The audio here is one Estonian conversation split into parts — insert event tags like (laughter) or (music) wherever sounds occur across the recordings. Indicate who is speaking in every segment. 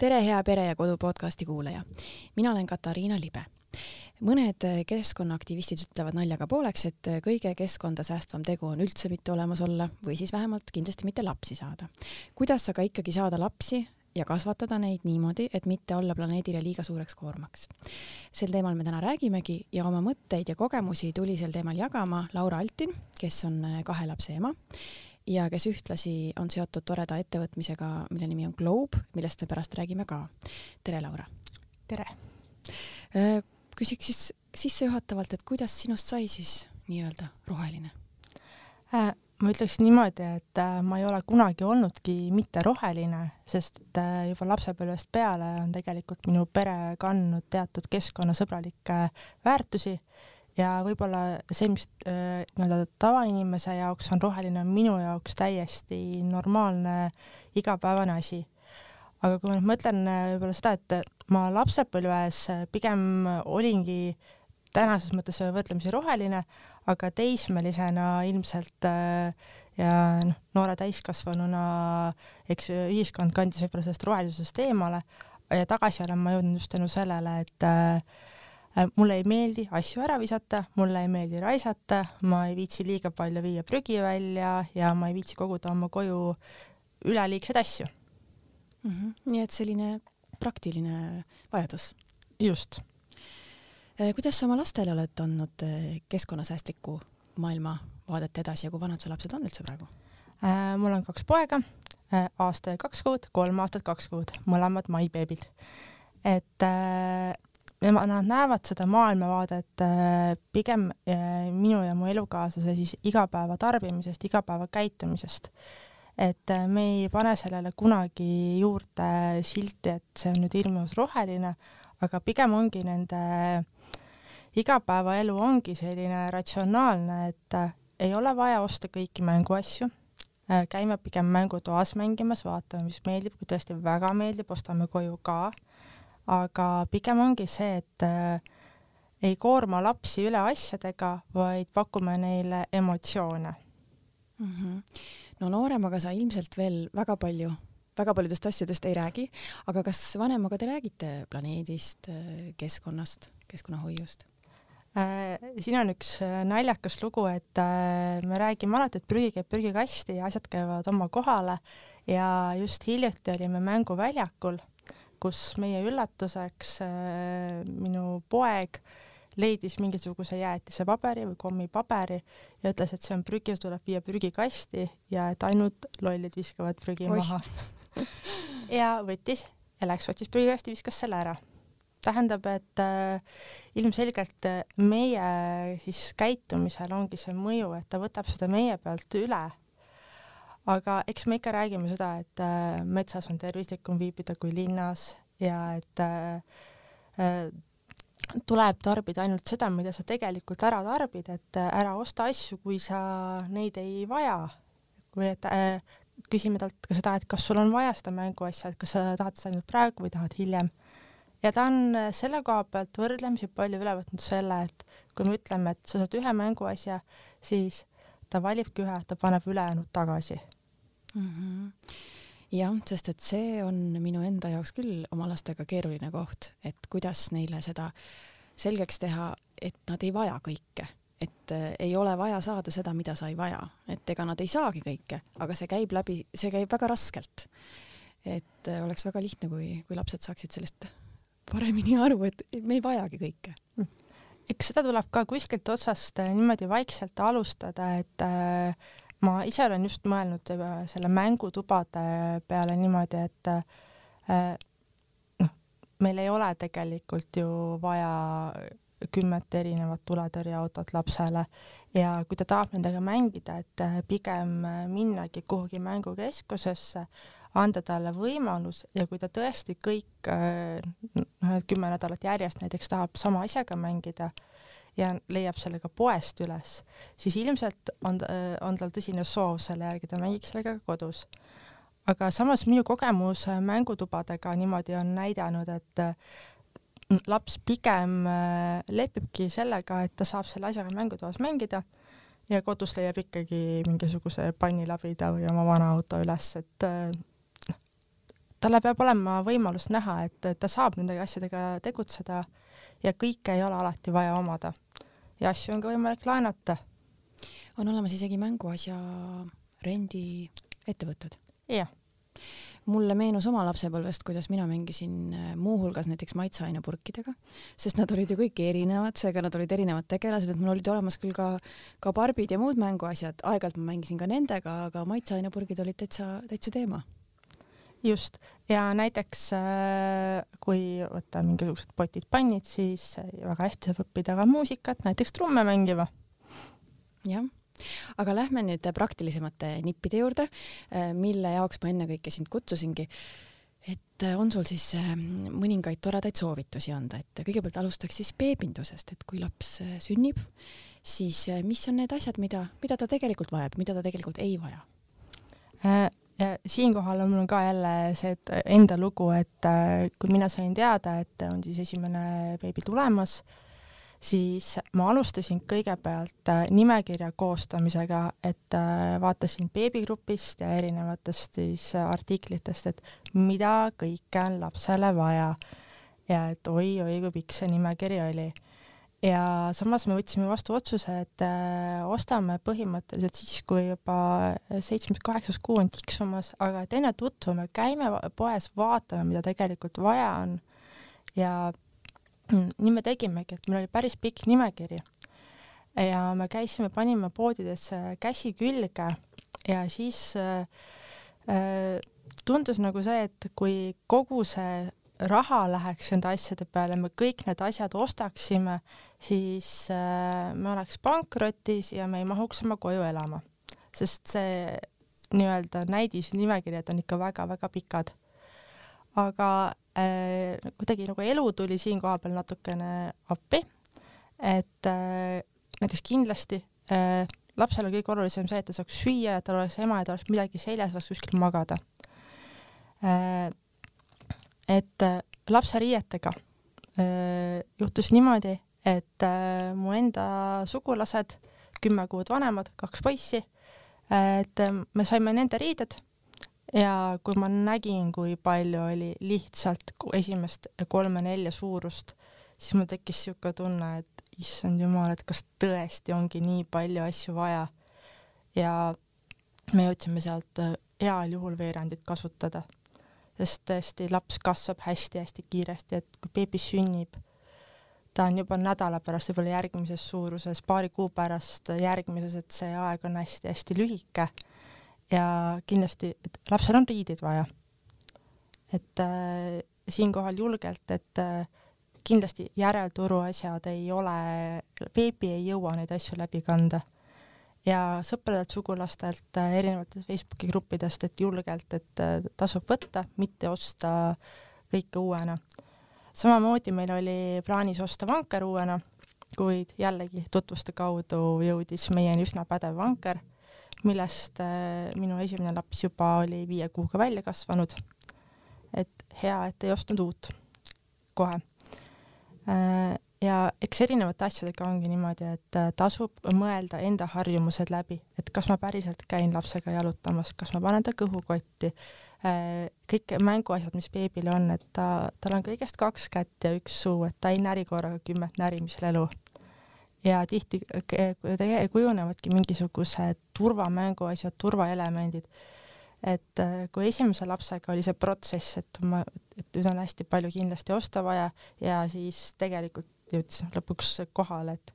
Speaker 1: tere, hea Pere ja Kodu podcasti kuulaja. mina olen Katariina Libe. mõned keskkonnaaktivistid ütlevad naljaga pooleks, et kõige keskkonda säästvam tegu on üldse mitte olemas olla või siis vähemalt kindlasti mitte lapsi saada. kuidas aga ikkagi saada lapsi ja kasvatada neid niimoodi, et mitte olla planeedile liiga suureks koormaks. sel teemal me täna räägimegi ja oma mõtteid ja kogemusi tuli sel teemal jagama Laura Altin, kes on kahe lapse ema ja kes ühtlasi on seotud toreda ettevõtmisega, mille nimi on Globe, millest me pärast räägime ka. tere, Laura!
Speaker 2: tere!
Speaker 1: küsiks siis sissejuhatavalt, et kuidas sinust sai siis nii-öelda roheline
Speaker 2: äh,? ma ütleks niimoodi, et äh, ma ei ole kunagi olnudki mitte roheline, sest äh, juba lapsepõlvest peale on tegelikult minu pere kandnud teatud keskkonnasõbralikke väärtusi ja võib-olla see, mis äh, nii-öelda tavainimese jaoks on roheline, on minu jaoks täiesti normaalne igapäevane asi. aga kui ma nüüd mõtlen võib-olla seda, et ma lapsepõlves pigem olingi tänases mõttes võrdlemisi roheline, aga teismelisena ilmselt äh, ja noh, noore täiskasvanuna, eks ühiskond kandis võib-olla sellest rohelisusest eemale ja tagasi olen ma jõudnud just tänu sellele, et äh, mulle ei meeldi asju ära visata, mulle ei meeldi raisata, ma ei viitsi liiga palju viia prügi välja ja ma ei viitsi koguda oma koju üleliigseid asju
Speaker 1: mm. -hmm. nii et selline praktiline vajadus.
Speaker 2: just
Speaker 1: Äh, kuidas sa oma lastele oled andnud äh, keskkonnasäästlikku maailmavaadet edasi ja kui vanad su lapsed on üldse praegu?
Speaker 2: Äh, mul on kaks poega, aasta ja kaks kuud, kolm aastat, kaks kuud, mõlemad maibeebid. et nemad, nad näevad seda maailmavaadet pigem minu ja mu elukaaslase siis igapäeva tarbimisest, igapäeva käitumisest. et me ei pane sellele kunagi juurde silti, et see on nüüd hirmus roheline, aga pigem ongi nende igapäevaelu ongi selline ratsionaalne, et äh, ei ole vaja osta kõiki mänguasju äh,, käime pigem mängutoas mängimas, vaatame, mis meeldib, kui tõesti väga meeldib, ostame koju ka. Aga pigem ongi see, et äh, ei koorma lapsi üle asjadega, vaid pakume neile emotsioone
Speaker 1: mm. -hmm. no nooremaga sa ilmselt veel väga palju väga paljudest asjadest ei räägi, aga kas vanemaga te räägite planeedist, keskkonnast, keskkonnahoiust?
Speaker 2: Äh, siin on üks äh, naljakas lugu, et äh, me räägime alati, et prügi käib prügikasti ja asjad käivad oma kohale ja just hiljuti olime mänguväljakul, kus meie üllatuseks minu poeg leidis mingisuguse jäätisepaberi või kommipaberi ja ütles, et see on prügi, see tuleb viia prügikasti ja et ainult lollid viskavad prügi Oih. maha (laughs) ja võttis ja läks, otsis prügikasti, viskas selle ära tähendab, et äh, ilmselgelt äh, meie siis käitumisel ongi see mõju, et ta võtab seda meie pealt üle. Aga eks me ikka räägime seda, et äh, metsas on tervislikum viibida kui linnas ja et äh, äh, tuleb tarbida ainult seda, mida sa tegelikult ära tarbid, et äh, ära osta asju, kui sa neid ei vaja. või et äh, küsime talt ka seda, et kas sul on vaja seda mänguasja, et kas sa tahad seda ainult praegu või tahad hiljem ja ta on äh, selle koha pealt võrdlemisi palju üle võtnud selle, et kui me ütleme, et sa saad ühe mänguasja, siis ta valibki ühe, ta paneb ülejäänud tagasi
Speaker 1: mm. -hmm. jah, sest et see on minu enda jaoks küll oma lastega keeruline koht, et kuidas neile seda selgeks teha, et nad ei vaja kõike, et äh, ei ole vaja saada seda, mida sa ei vaja, et ega nad ei saagi kõike, aga see käib läbi, see käib väga raskelt. et äh, oleks väga lihtne, kui, kui lapsed saaksid sellest paremini aru, et me ei vajagi kõike.
Speaker 2: Hmm. Eks seda tuleb ka kuskilt otsast äh, niimoodi vaikselt alustada, et äh, ma ise olen just mõelnud äh, selle mängutubade peale niimoodi, et noh, meil ei ole tegelikult ju vaja kümmet erinevat tuletõrjeautot lapsele. Ja kui ta tahab nendega mängida, et pigem minnagi kuhugi mängukeskusesse, anda talle võimalus ja kui ta tõesti kõik noh, kümme nädalat järjest näiteks tahab sama asjaga mängida ja leiab selle ka poest üles, siis ilmselt on, on tal tõsine soov selle järgi, ta mängiks sellega ka kodus. aga samas minu kogemus mängutubadega niimoodi on näidanud, et laps pigem lepibki sellega, et ta saab selle asjaga mängutoas mängida ja kodus leiab ikkagi mingisuguse pannilabida või oma vana auto üles, et talle peab olema võimalus näha, et ta saab nende asjadega tegutseda ja kõike ei ole alati vaja omada. ja asju on ka võimalik laenata.
Speaker 1: on olemas isegi mänguasja rendiettevõtted?
Speaker 2: jah
Speaker 1: mulle meenus oma lapsepõlvest, kuidas mina mängisin äh, muuhulgas näiteks maitseainepurkidega, sest nad olid ju kõik erinevad, seega nad olid erinevad tegelased, et mul olid olemas küll ka, ka barbid ja muud mänguasjad, aeg-ajalt ma mängisin ka nendega, aga maitseainepurgid olid täitsa, täitsa teema
Speaker 2: just, ja näiteks äh, kui võtta mingisugused potid-pannid, siis väga hästi saab õppida ka muusikat, näiteks trumme mängima.
Speaker 1: jah aga lähme nüüd praktilisemate nippide juurde, äh, mille jaoks ma ennekõike sind kutsusingi. et äh, on sul siis äh, mõningaid toredaid soovitusi anda, et kõigepealt alustaks siis beebindusest, et kui laps sünnib, siis mis on need asjad, mida, mida ta tegelikult vajab, mida ta tegelikult ei vaja
Speaker 2: äh,? Ja siinkohal on mul ka jälle see enda lugu, et kui mina sain teada, et on siis esimene beebi tulemas äh,, siis ma alustasin kõigepealt äh, nimekirja koostamisega, et äh, vaatasin beebigrupist ja erinevatest siis äh, artiklitest, et mida kõike on lapsele vaja. ja et oi-oi, kui pikk see nimekiri oli. Ja samas me võtsime vastu otsuse, et ostame põhimõtteliselt siis, kui juba seitsmes-kaheksas kuu on tiksumas, aga et enne tutvume, käime poes, vaatame, mida tegelikult vaja on. Ja nii me tegimegi, et meil oli päris pikk nimekiri. Ja me käisime, panime poodides käsi külge ja siis äh, äh, tundus nagu see, et kui kogu see raha läheks nende asjade peale, me kõik need asjad ostaksime, siis äh, me oleks pankrotis ja me ei mahuks oma koju elama, sest see nii-öelda näidisnimekirjad on ikka väga-väga pikad. aga äh, kuidagi nagu elu tuli siin kohapeal natukene appi, et äh, näiteks kindlasti äh, lapsel on kõige olulisem see, et ta saaks süüa, et tal oleks ema ja tal oleks midagi seljas, saaks kuskil magada äh,. Et äh, lapse riietega äh, juhtus niimoodi, et äh, mu enda sugulased, kümme kuud vanemad, kaks poissi, et me saime nende riided ja kui ma nägin, kui palju oli lihtsalt esimest kolme-nelja suurust, siis mul tekkis niisugune tunne, et issand jumal, et kas tõesti ongi nii palju asju vaja. ja me jõudsime sealt heal juhul veerandit kasutada, sest tõesti laps kasvab hästi-hästi kiiresti, et kui beebi sünnib, ta on juba nädala pärast võib-olla järgmises suuruses, paari kuu pärast järgmises, et see aeg on hästi-hästi lühike ja kindlasti, et lapsel on riideid vaja. et äh, siinkohal julgelt, et äh, kindlasti järelturu asjad ei ole, beebi ei jõua neid asju läbi kanda. Ja sõpradelt, sugulastelt äh,, erinevatest Facebooki gruppidest, et julgelt, et äh, tasub võtta, mitte osta kõike uuena. samamoodi meil oli plaanis osta vanker uuena, kuid jällegi tutvuste kaudu jõudis meieni üsna pädev vanker millest äh, minu esimene laps juba oli viie kuuga välja kasvanud. et hea, et ei ostnud uut kohe. Äh, ja eks erinevate asjadega ongi niimoodi, et äh, tasub mõelda enda harjumused läbi, et kas ma päriselt käin lapsega jalutamas, kas ma panen ta kõhukotti, kõik mänguasjad, mis beebil on, et ta, tal on kõigest kaks kätt ja üks suu, et ta ei näri korraga kümmet närimishelu ja tihti kujunevadki mingisugused turvamängu asjad, turvaelemendid. et äh, kui esimese lapsega oli see protsess, et ma, et nüüd on hästi palju kindlasti osta vaja ja siis tegelikult jõudis lõpuks kohale, et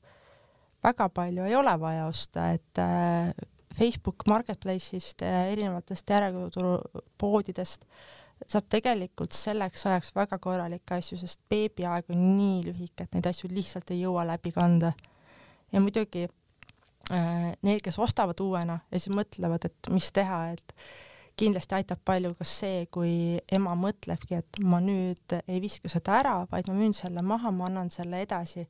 Speaker 2: väga palju ei ole vaja osta, et äh, Facebook Marketplace'ist ja erinevatest järelturupoodidest saab tegelikult selleks ajaks väga korralikke asju, sest beebiaeg on nii lühike, et neid asju lihtsalt ei jõua läbi kanda. Ja muidugi äh, neil, kes ostavad uuena ja siis mõtlevad, et mis teha, et kindlasti aitab palju ka see, kui ema mõtlebki, et ma nüüd ei viska seda ära, vaid ma müün selle maha, ma annan selle edasi.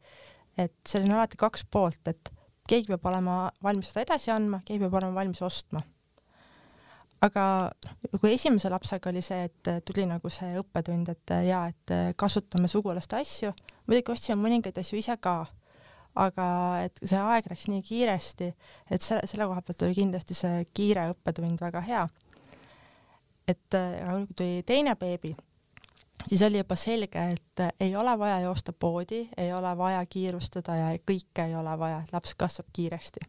Speaker 2: et seal on alati kaks poolt, et keegi peab olema valmis seda edasi andma, keegi peab olema valmis ostma. aga kui esimese lapsega oli see, et tuli nagu see õppetund, et jaa, et kasutame sugulaste asju, muidugi ostsime mõningaid asju ise ka aga et see aeg läks nii kiiresti, et selle, selle koha pealt oli kindlasti see kiire õppetund väga hea. Et kui tuli teine beebi, siis oli juba selge, et ei ole vaja joosta poodi, ei ole vaja kiirustada ja kõike ei ole vaja, et laps kasvab kiiresti.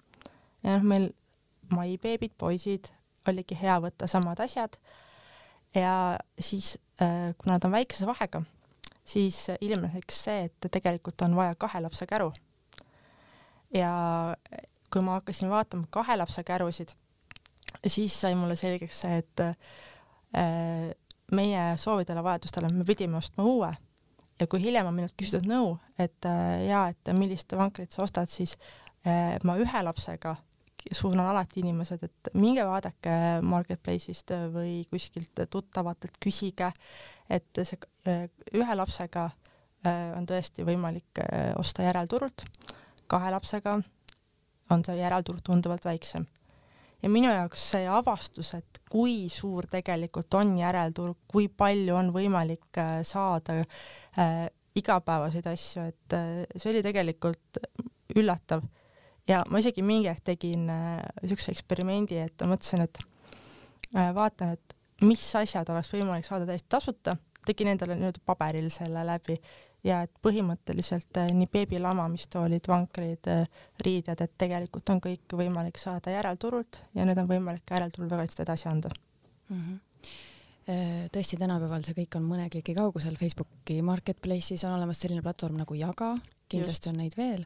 Speaker 2: ja noh, meil maibeebid, poisid, oligi hea võtta samad asjad. ja siis, äh, kuna nad on väikese vahega, siis ilmnes see, et tegelikult on vaja kahe lapse käru. ja kui ma hakkasin vaatama kahe lapse kärusid, siis sai mulle selgeks see, et äh, meie soovidele, vajadustele me pidime ostma uue. Ja kui hiljem on minult küsitud nõu, et äh, jaa, et millist vankrit sa ostad, siis äh, ma ühe lapsega suunan alati inimesed, et minge vaadake Marketplace'ist või kuskilt tuttavatelt, küsige, et see äh, ühe lapsega äh, on tõesti võimalik äh, osta järelturult, kahe lapsega on see järelturg tunduvalt väiksem ja minu jaoks see avastus, et kui suur tegelikult on järelturg, kui palju on võimalik äh, saada äh, igapäevaseid asju, et äh, see oli tegelikult üllatav. ja ma isegi mingi hetk tegin niisuguse äh, eksperimendi, et ma mõtlesin, et äh, vaatan, et mis asjad oleks võimalik saada täiesti tasuta, tegin endale nii-öelda paberil selle läbi ja et põhimõtteliselt eh, nii beebilamamistoolid, vankrid, eh, riided, et tegelikult on kõik võimalik saada järelturult ja need on võimalik järelturul väga hästi edasi anda mm.
Speaker 1: -hmm tõesti, tänapäeval see kõik on mõne kliki kaugusel, Facebooki Marketplace'is on olemas selline platvorm nagu Jaga, kindlasti Just. on neid veel,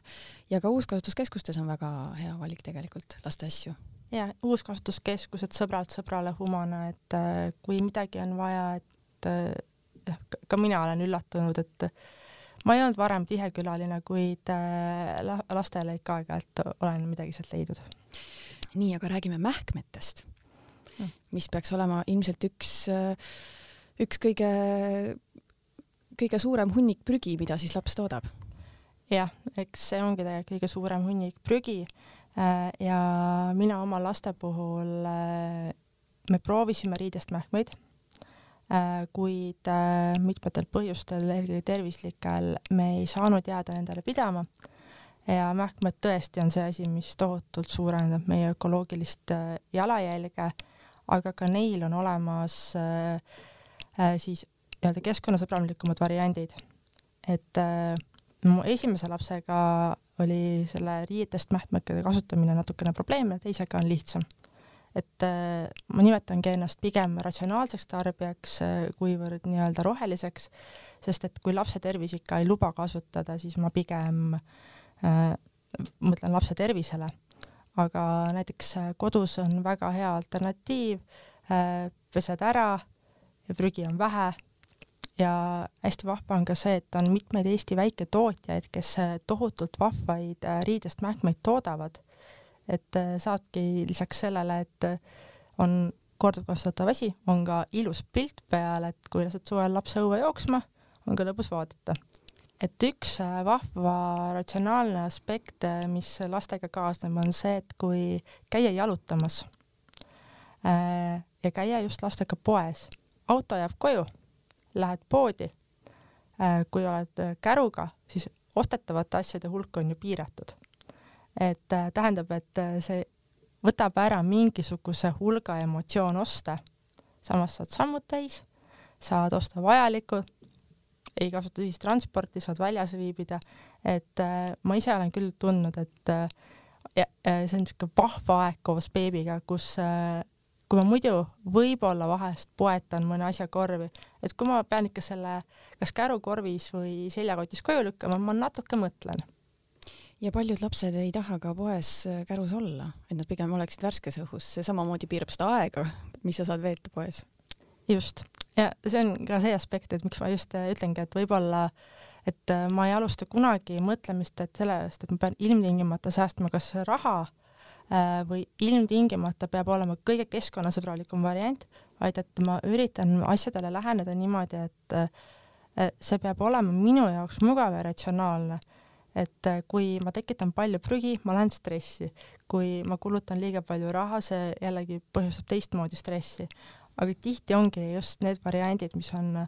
Speaker 1: ja ka uuskasutuskeskustes on väga hea valik tegelikult laste asju.
Speaker 2: ja uuskasutuskeskused sõbralt sõbrale Humana, et eh, kui midagi on vaja, et jah, ka mina olen üllatunud, et ma ei olnud varem tihe külaline, kuid äh, lastele ikka aeg-ajalt olen midagi sealt leidnud.
Speaker 1: nii, aga räägime mähkmetest, mm. mis peaks olema ilmselt üks, äh, üks kõige, kõige suurem hunnik prügi, mida siis laps toodab.
Speaker 2: jah, eks see ongi tegelikult kõige suurem hunnik prügi äh, ja mina oma laste puhul, me proovisime riidest mähkmeid Äh, kuid äh, mitmetel põhjustel, eelkõige tervislikel, me ei saanud jääda nendele pidama ja mähkmed tõesti on see asi, mis tohutult suurendab meie ökoloogilist äh, jalajälge, aga ka neil on olemas siis nii-öelda keskkonnasõbralikumad variandid. et mu esimese lapsega oli selle riietest mähkmekede kasutamine natukene probleemne, teisega on lihtsam et äh, ma nimetangi ennast pigem ratsionaalseks tarbijaks, äh, kuivõrd nii-öelda roheliseks, sest et kui lapse tervis ikka ei luba kasutada, siis ma pigem äh, mõtlen lapse tervisele. aga näiteks äh, kodus on väga hea alternatiiv äh,, pesed ära ja prügi on vähe ja hästi vahva on ka see, et on mitmeid Eesti väiketootjaid, kes tohutult vahvaid riidest mähkmeid toodavad et äh, saadki lisaks sellele, et äh, on korduvkasutatav asi, on ka ilus pilt peal, et kui lased suvel lapse õue jooksma, on ka lõbus vaadata. et üks äh, vahva ratsionaalne aspekt, mis lastega kaasneb, on see, et kui käia jalutamas ja käia just lastega poes, auto jääb koju, lähed poodi, kui oled käruga, siis ostetavate asjade hulk on ju piiratud et äh, tähendab, et äh, see võtab ära mingisuguse hulga emotsioon osta, samas saad sammud täis, saad osta vajalikku, ei kasuta ühistransporti, saad väljas viibida, et äh, ma ise olen küll tundnud, et ja, see on niisugune vahva aeg koos beebiga, kus kui ma muidu võib-olla vahest poetan mõne asja korvi, et kui ma pean ikka selle kas kärukorvis või seljakotis koju lükkama, ma natuke mõtlen
Speaker 1: ja paljud lapsed ei taha ka poes äh, kärus olla, et nad pigem oleksid värskes õhus, see samamoodi piirab seda aega, mis sa saad veeta poes.
Speaker 2: just, ja see on ka see aspekt, et miks ma just äh, ütlengi, et võib-olla et äh, ma ei alusta kunagi mõtlemist, et selle eest, et ma pean ilmtingimata säästma kas raha või ilmtingimata peab olema kõige keskkonnasõbralikum variant, vaid et ma üritan asjadele läheneda niimoodi, et see peab olema minu jaoks mugav ja ratsionaalne et äh, kui ma tekitan palju prügi, ma lähen stressi, kui ma kulutan liiga palju raha, see jällegi põhjustab teistmoodi stressi. aga tihti ongi just need variandid, mis on äh,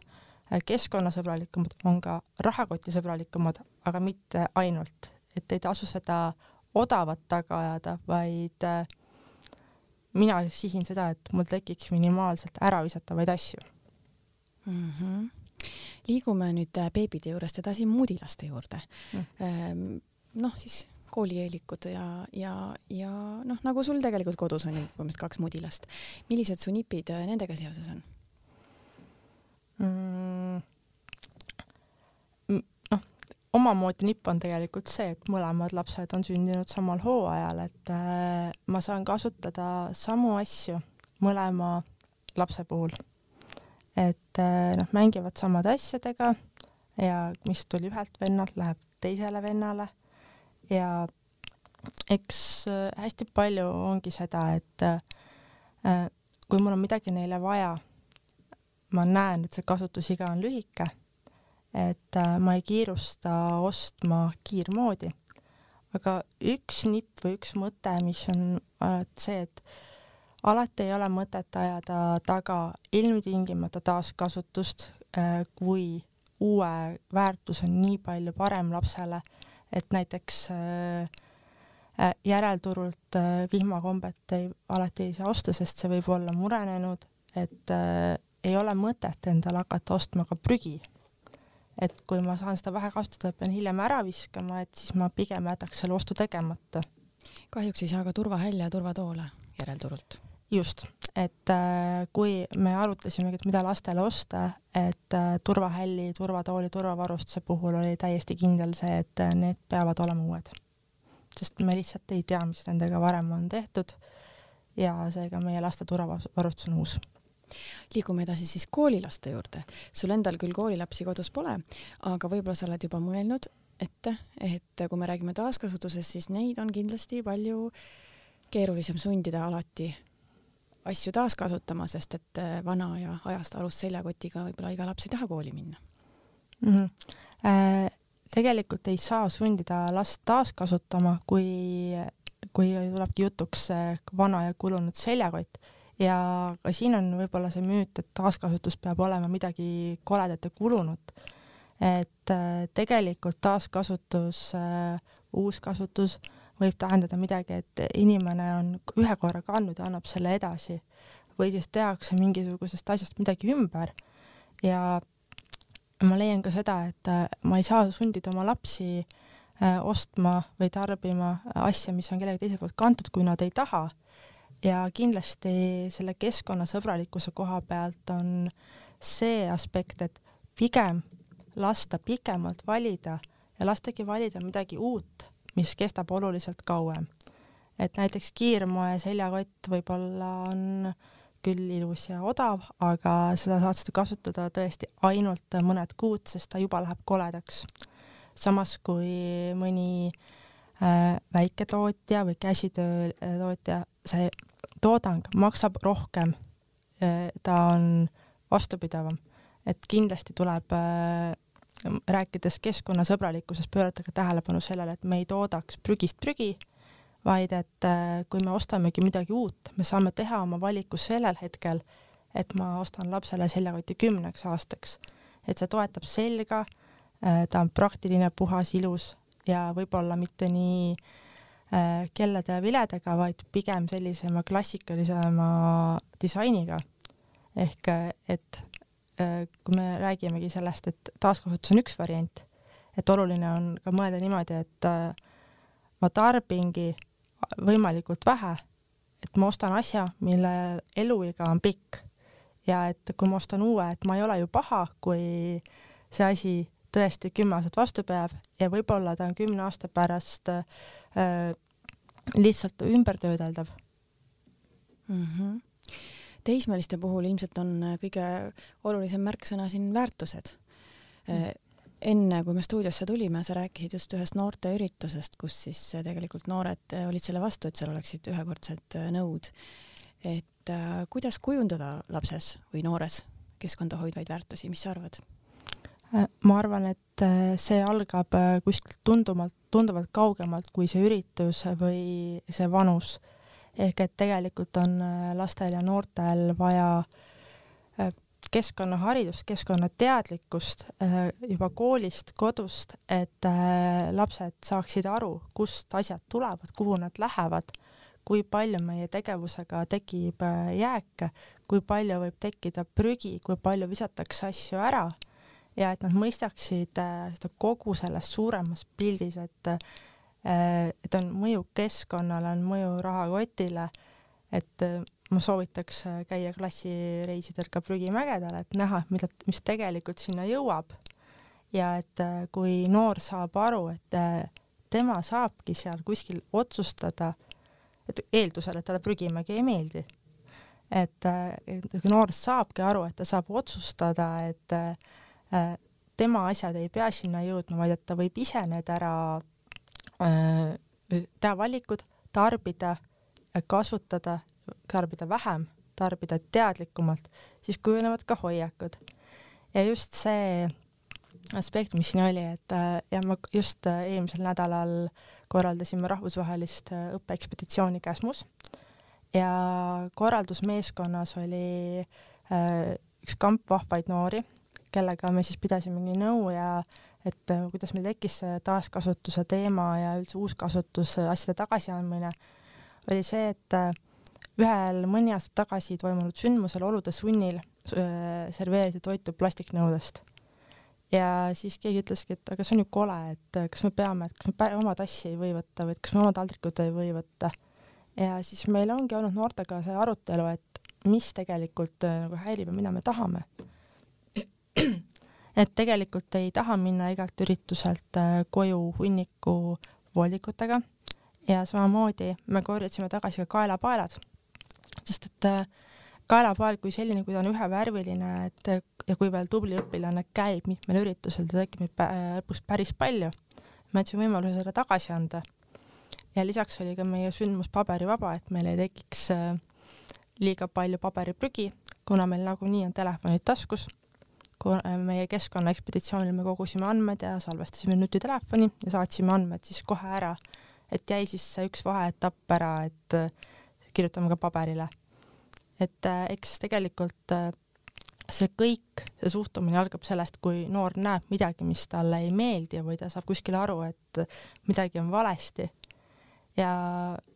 Speaker 2: keskkonnasõbralikumad, on ka rahakotisõbralikumad, aga mitte ainult, et ei tasu seda odavat taga ajada, vaid äh, mina sihin seda, et mul tekiks minimaalselt äravisatavaid asju
Speaker 1: mm. -hmm. Liigume nüüd äh, beebide juurest edasi mudilaste juurde mm.. noh, siis koolieelikud ja, ja, ja noh, nagu sul tegelikult kodus on ju põhimõtteliselt kaks mudilast. millised su nipid äh, nendega seoses on
Speaker 2: mm.? noh, omamoodi nipp on tegelikult see, et mõlemad lapsed on sündinud samal hooajal, et äh, ma saan kasutada samu asju mõlema lapse puhul et äh, noh, mängivad samade asjadega ja mis tuli ühelt vennalt, läheb teisele vennale ja eks äh, hästi palju ongi seda, et äh, kui mul on midagi neile vaja, ma näen, et see kasutusiga on lühike, et ma ei kiirusta ostma kiirmoodi. aga üks nipp või üks mõte, mis on see, et alati ei ole mõtet ajada taga ilmtingimata taaskasutust, äh, kui uue väärtus on nii palju parem lapsele, et näiteks äh, äh, järelturult vihmakombet ei, alati ei saa osta, sest see võib olla murenenud, et ei ole mõtet endale hakata ostma ka prügi. et kui ma saan seda vähe kasutada, pean hiljem ära viskama, et siis ma pigem jätaks selle ostu tegemata.
Speaker 1: kahjuks ei saa ka turvahälle ja turvatoole järelturult
Speaker 2: just, et äh, kui me arutasimegi, et mida lastele osta, et äh, turvahälli, turvatooli, turvavarustuse puhul oli täiesti kindel see, et äh, need peavad olema uued. sest me lihtsalt ei tea, mis nendega varem on tehtud ja seega meie laste turvavarustus on uus
Speaker 1: liigume edasi siis koolilaste juurde. sul endal küll koolilapsi kodus pole, aga võib-olla sa oled juba mõelnud ette, et kui me räägime taaskasutusest, siis neid on kindlasti palju keerulisem sundida alati asju taaskasutama, sest et äh, vana ja ajast alus seljakotiga võib-olla iga laps ei taha kooli minna
Speaker 2: mm. -hmm. Äh, tegelikult ei saa sundida last taaskasutama, kui, kui tulebki jutuks vana ja kulunud seljakott ja ka siin on võib-olla see müüt, et taaskasutus peab olema midagi koledat ja kulunut. et äh, tegelikult taaskasutus äh,, uuskasutus äh, võib tähendada midagi, et inimene on ühe korra kandnud ja annab selle edasi. Või siis tehakse mingisugusest asjast midagi ümber. Ja ma leian ka seda, et äh, ma ei saa sundida oma lapsi äh, ostma või tarbima asja, mis on kellegi teise poolt kantud, kui nad ei taha. ja kindlasti selle keskkonnasõbralikkuse koha pealt on see aspekt, et pigem lasta pikemalt valida ja lastagi valida midagi uut mis kestab oluliselt kauem. et näiteks kiirmoe seljakott võib-olla on küll ilus ja odav, aga seda saad sa kasutada tõesti ainult mõned kuud, sest ta juba läheb koledaks. samas kui mõni äh, väiketootja või käsitöötootja, see toodang maksab rohkem äh,, ta on vastupidavam, et kindlasti tuleb äh, rääkides keskkonnasõbralikkusest, pöörata ka tähelepanu sellele, et me ei toodaks prügist prügi, vaid et äh, kui me ostamegi midagi uut, me saame teha oma valiku sellel hetkel, et ma ostan lapsele seljakoti kümneks aastaks. et see toetab selga, äh, ta on praktiline, puhas, ilus ja võib-olla mitte nii äh, kellede ja viledega, vaid pigem sellisema klassikalisema disainiga. ehk et kui me räägimegi sellest, et taaskasutus on üks variant, et oluline on ka mõelda niimoodi, et äh, ma tarbingi võimalikult vähe, et ma ostan asja, mille eluiga on pikk ja et kui ma ostan uue, et ma ei ole ju paha, kui see asi tõesti kümme aastat vastu peab ja võib-olla ta on kümne aasta pärast äh, lihtsalt ümbertöödeldav
Speaker 1: mm. -hmm teismeliste puhul ilmselt on äh, kõige olulisem märksõna siin väärtused mm.. enne, kui me stuudiosse tulime, sa rääkisid just ühest noorteüritusest, kus siis äh, tegelikult noored olid selle vastu, et seal oleksid ühekordsed nõud. et äh, kuidas kujundada lapses või noores keskkonda hoidvaid väärtusi, mis sa arvad?
Speaker 2: ma arvan, et see algab kuskilt tundumalt, tunduvalt kaugemalt kui see üritus või see vanus ehk et tegelikult on äh, lastel ja noortel vaja äh, keskkonnaharidust, keskkonnateadlikkust äh, juba koolist, kodust, et lapsed saaksid aru, kust asjad tulevad, kuhu nad lähevad, kui palju meie tegevusega tekib jääke, kui palju võib tekkida prügi, kui palju visatakse asju ära ja et nad mõistaksid seda kogu selles suuremas pildis, et et on mõju keskkonnale, on mõju rahakotile, et ma soovitaks käia klassireisidel ka prügimägedel, et näha, mida, mis tegelikult sinna jõuab. ja et kui noor saab aru, et tema saabki seal kuskil otsustada, et eeldusel, et talle prügimägi ei meeldi. et, et kui noor saabki aru, et ta saab otsustada, et äh, tema asjad ei pea sinna jõudma, vaid et ta võib ise need ära äh, teha valikud, tarbida, kasutada, tarbida vähem, tarbida teadlikumalt, siis kujunevad ka hoiakud. ja just see aspekt, mis siin oli, et äh, ja ma just äh, eelmisel nädalal korraldasime rahvusvahelist äh, õppeekspeditsiooni Käsmus ja korraldusmeeskonnas oli üks kamp vahvaid noori, kellega me siis pidasimegi nõu ja et kuidas meil tekkis see taaskasutuse teema ja üldse uuskasutus, asjade tagasiandmine, oli see, et ühel mõni aasta tagasi toimunud sündmusel olude sunnil serveeriti toitu plastiknõudest ja siis keegi ütleski, et aga see on ju kole, et kas me peame, et kas me oma tassi ei või võtta või et kas me oma taldrikut ei või võtta. ja siis meil ongi olnud noortega see arutelu, et mis tegelikult äh, nagu häirib ja mida me tahame. Et tegelikult ei taha minna igalt ürituselt äh, koju hunniku voldikutega ja samamoodi me korjasime tagasi ka kaelapaelad, sest et äh, kaelapael kui selline, kui ta on ühevärviline, et ja kui veel tubli õpilane käib mitmel üritusel, ta tekib neid lõpuks päris palju. me andsime võimaluse selle tagasi anda. ja lisaks oli ka meie sündmus paberivaba, et meil ei tekiks äh, liiga palju paberiprügi, kuna meil nagunii on telefonid taskus. Äh, meie keskkonnaekspeditsioonil me kogusime andmed ja salvestasime nutitelefoni ja saatsime andmed siis kohe ära, et jäi siis see üks vaheetapp ära, et äh, kirjutame ka paberile. Et äh, eks tegelikult see kõik, see suhtumine algab sellest, kui noor näeb midagi, mis talle ei meeldi või ta saab kuskil aru, et midagi on valesti. ja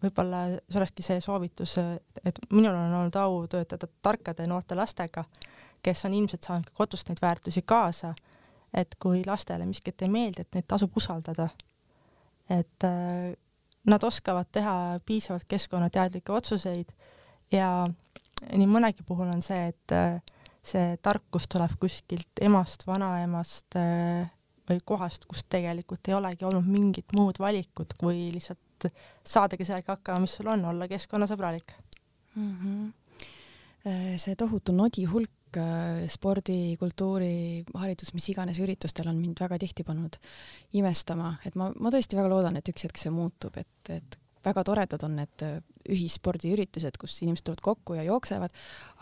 Speaker 2: võib-olla see olekski see soovitus, et minul on olnud au töötada tarkade noorte lastega, kes on ilmselt saanud ka kodust neid väärtusi kaasa, et kui lastele miskit ei meeldi, et neid tasub usaldada. et äh, nad oskavad teha piisavalt keskkonnateadlikke otsuseid ja nii mõnegi puhul on see, et äh, see tarkus tuleb kuskilt emast, vanaemast äh, või kohast, kus tegelikult ei olegi olnud mingit muud valikut, kui lihtsalt saadagi sellega hakkama, mis sul on, olla keskkonnasõbralik mm.
Speaker 1: -hmm. see tohutu nodi hulk spordi, kultuuri, haridus, mis iganes üritustel on mind väga tihti pannud imestama, et ma, ma tõesti väga loodan, et üks hetk see muutub, et, et väga toredad on need äh, ühisspordiüritused, kus inimesed tulevad kokku ja jooksevad,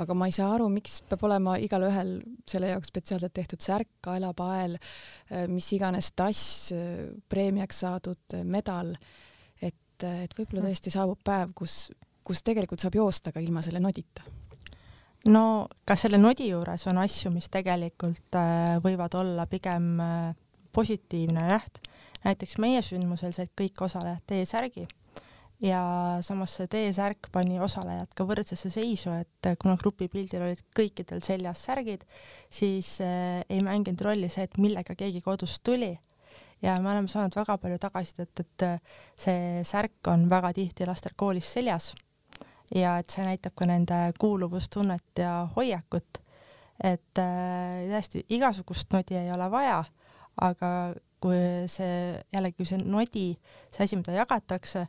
Speaker 1: aga ma ei saa aru, miks peab olema igalühel selle jaoks spetsiaalselt tehtud särk, kaelapael, äh, mis iganes tass, äh, preemiaks saadud medal, et, et võib-olla mm. tõesti saabub päev, kus, kus tegelikult saab joosta ka ilma selle nodita
Speaker 2: no ka selle nodi juures on asju, mis tegelikult võivad olla pigem positiivne näht. näiteks meie sündmusel said kõik osalejad T-särgi ja samas see T-särk pani osalejad ka võrdsesse seisu, et kuna grupipildil olid kõikidel seljas särgid, siis äh, ei mänginud rolli see, et millega keegi kodust tuli. ja me oleme saanud väga palju tagasisidet, et äh, see särk on väga tihti lastel koolis seljas ja et see näitab ka nende kuuluvustunnet ja hoiakut. et äh, tõesti igasugust nodi ei ole vaja, aga kui see jällegi see nodi, see asi, mida jagatakse,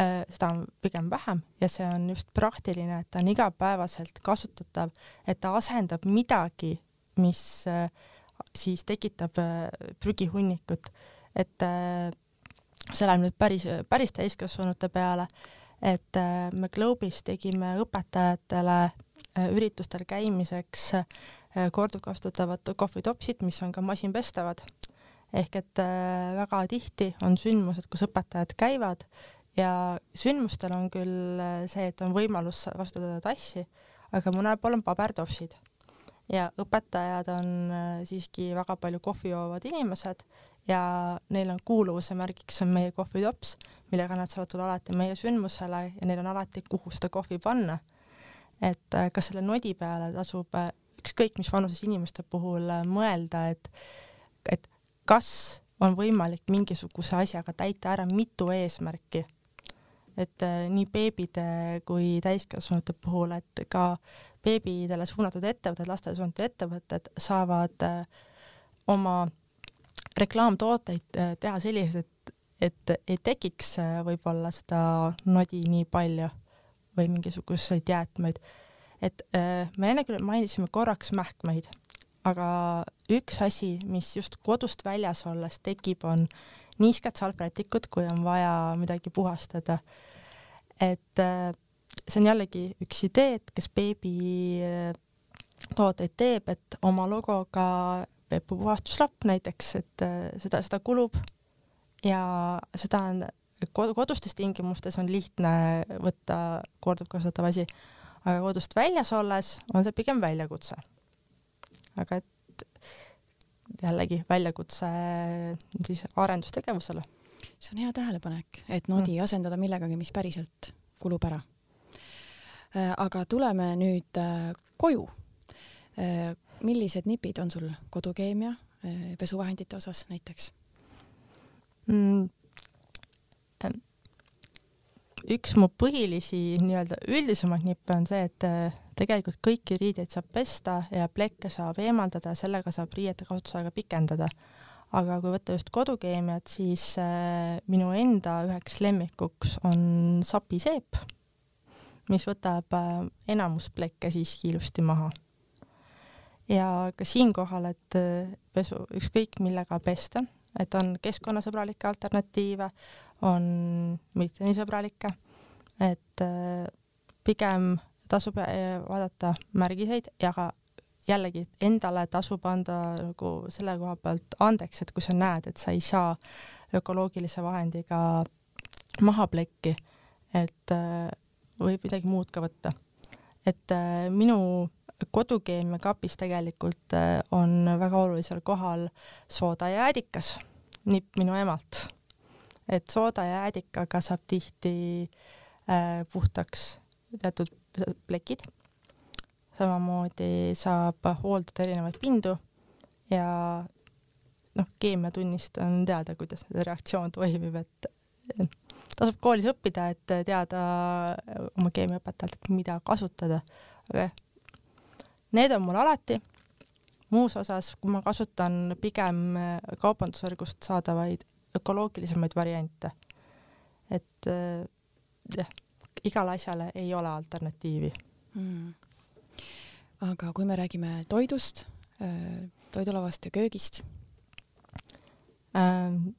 Speaker 2: Äh, seda on pigem vähem ja see on just praktiline, et ta on igapäevaselt kasutatav, et ta asendab midagi, mis äh, siis tekitab äh, prügihunnikut, et see läheb nüüd päris, päris täiskasvanute peale, et me Globis tegime õpetajatele üritustel käimiseks korduvkasutavad kohvitopsid, mis on ka masinpestavad. Ehk et väga tihti on sündmused, kus õpetajad käivad ja sündmustel on küll äh, see, et on võimalus kasutada tassi, aga mõnel pool on pabertopsid ja õpetajad on äh, siiski väga palju kohvi joovad inimesed ja neil on kuuluvuse märgiks on meie kohvitops, millega nad saavad tulla alati meie sündmusele ja neil on alati, kuhu seda kohvi panna. et äh, kas selle nodi peale tasub äh, ükskõik mis vanuses inimeste puhul äh, mõelda, et, et kas on võimalik mingisuguse asjaga täita ära mitu eesmärki. et nii beebide kui täiskasvanute puhul, et ka beebidele suunatud ettevõtted, lastele suunatud ettevõtted saavad oma reklaamtooteid teha selliseid, et, et ei tekiks võib-olla seda nodi nii palju või mingisuguseid jäätmeid et äh, me enne küll mainisime korraks mähkmeid, aga üks asi, mis just kodust väljas olles tekib, on niisked salvrätikud, kui on vaja midagi puhastada. et äh, see on jällegi üks idee, et kes beebi äh, tooteid teeb, et oma logoga Peepu puhastuslapp näiteks, et seda, seda kulub ja seda on kodustes tingimustes on lihtne võtta korduvkasutatav asi aga kodust väljas olles on see pigem väljakutse. aga et jällegi väljakutse siis arendustegevusele.
Speaker 1: see on hea tähelepanek, et nodi mm. asendada millegagi, mis päriselt kulub ära. Äh, aga tuleme nüüd äh, koju. Millised nipid on sul kodukeemia pesuvahendite osas näiteks mm.?
Speaker 2: üks mu põhilisi nii-öelda üldisemaid nippe on see, et äh, tegelikult kõiki riideid saab pesta ja plekke saab eemaldada, sellega saab riiete kasutusaega pikendada. aga kui võtta just kodukeemiat, siis äh, minu enda üheks lemmikuks on sapiseep, mis võtab enamus plekke siiski ilusti maha. Ja ka siinkohal, et pesu, ükskõik millega pesta, et on keskkonnasõbralikke alternatiive, on mitte nii sõbralikke, et äh, pigem tasub äh, vaadata märgiseid ja ka jällegi endale tasub anda nagu selle koha pealt andeks, et kui sa näed, et sa ei saa ökoloogilise vahendiga maha plekki, et äh, võib midagi muud ka võtta. et minu kodukeemiakapis tegelikult on väga olulisel kohal sooda ja äädikas, nipp minu emalt. Et sooda ja äädikaga saab tihti äh, puhtaks teatud plekid. samamoodi saab hooldada erinevaid pindu ja noh, keemiatunnist on teada, kuidas reaktsioon toimib, et tasub koolis õppida, et teada oma keemiaõpetajalt, et mida kasutada, aga jah, need on mul alati. muus osas, kui ma kasutan pigem kaubandusvõrgust saadavaid ökoloogilisemaid variante. et äh, jah, igale asjale ei ole alternatiivi mm..
Speaker 1: aga kui me räägime toidust, äh, toidulauast ja köögist?
Speaker 2: Ähm,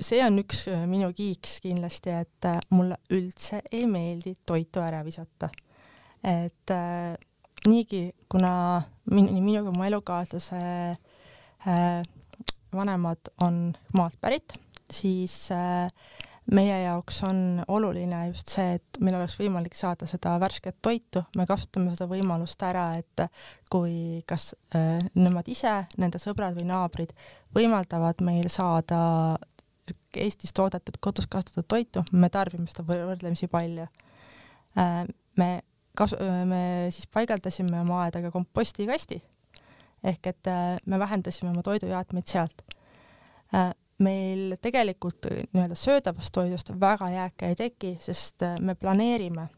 Speaker 2: see on üks äh, minu kiiks kindlasti, et mulle üldse ei meeldi toitu ära visata. et äh, niigi, kuna min-, nii minu kui mu elukaaslase äh, vanemad on maalt pärit siis äh, meie jaoks on oluline just see, et meil oleks võimalik saada seda värsket toitu, me kasutame seda võimalust ära, et kui kas äh, nemad ise, nende sõbrad või naabrid võimaldavad meil saada Eestis toodetud kodus kasvatatud toitu, me tarbime seda võrdlemisi palju. Me kasu-, me siis paigaldasime oma aedaga kompostikasti. Ehk et äh, me vähendasime oma toidujäätmeid sealt. Äh, meil tegelikult äh, nii-öelda söödavast toidust väga jääke ei teki, sest me planeerime,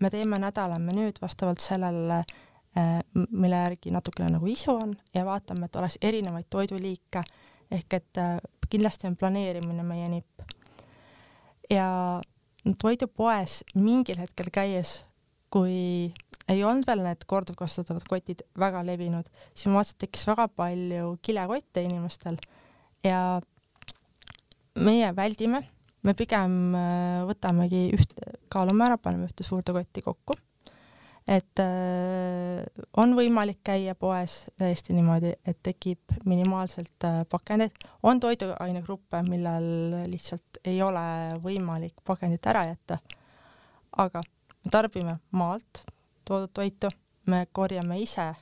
Speaker 2: me teeme nädalamenüüd vastavalt sellele, mille järgi natukene nagu isu on ja vaatame, et oleks erinevaid toiduliike. Ehk et kindlasti on planeerimine meie nipp. ja toidupoes mingil hetkel käies, kui ei olnud veel need korduvkasutatavad kotid väga levinud, siis ma vaatasin, et tekkis väga palju kilekotte inimestel ja meie väldime, me pigem äh, võtamegi üht, kaalume ära, paneme ühte suurde kotti kokku. et äh, on võimalik käia poes täiesti niimoodi, et tekib minimaalselt äh, pakendeid, on toiduainegruppe, millel lihtsalt ei ole võimalik pakendit ära jätta. aga me tarbime maalt toodud toitu, me korjame ise.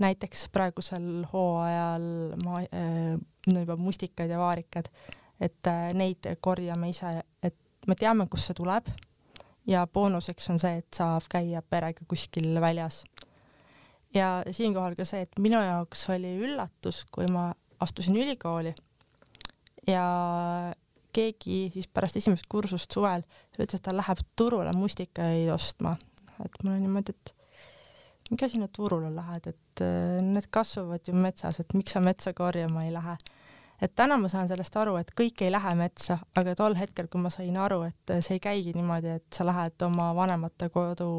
Speaker 2: Näiteks praegusel hooajal ma- äh,, juba mustikaid ja vaarikaid, et äh, neid korjame ise, et me teame, kust see tuleb. Ja boonuseks on see, et saab käia perega kuskil väljas. ja siinkohal ka see, et minu jaoks oli üllatus, kui ma astusin ülikooli ja keegi siis pärast esimest kursust suvel ütles, et ta läheb turule mustikaid ostma. et mul on niimoodi, et miks sa sinna turule lähed, et äh, need kasvavad ju metsas, et miks sa metsa korjama ei lähe. et täna ma saan sellest aru, et kõik ei lähe metsa, aga tol hetkel, kui ma sain aru, et see ei käigi niimoodi, et sa lähed oma vanemate kodu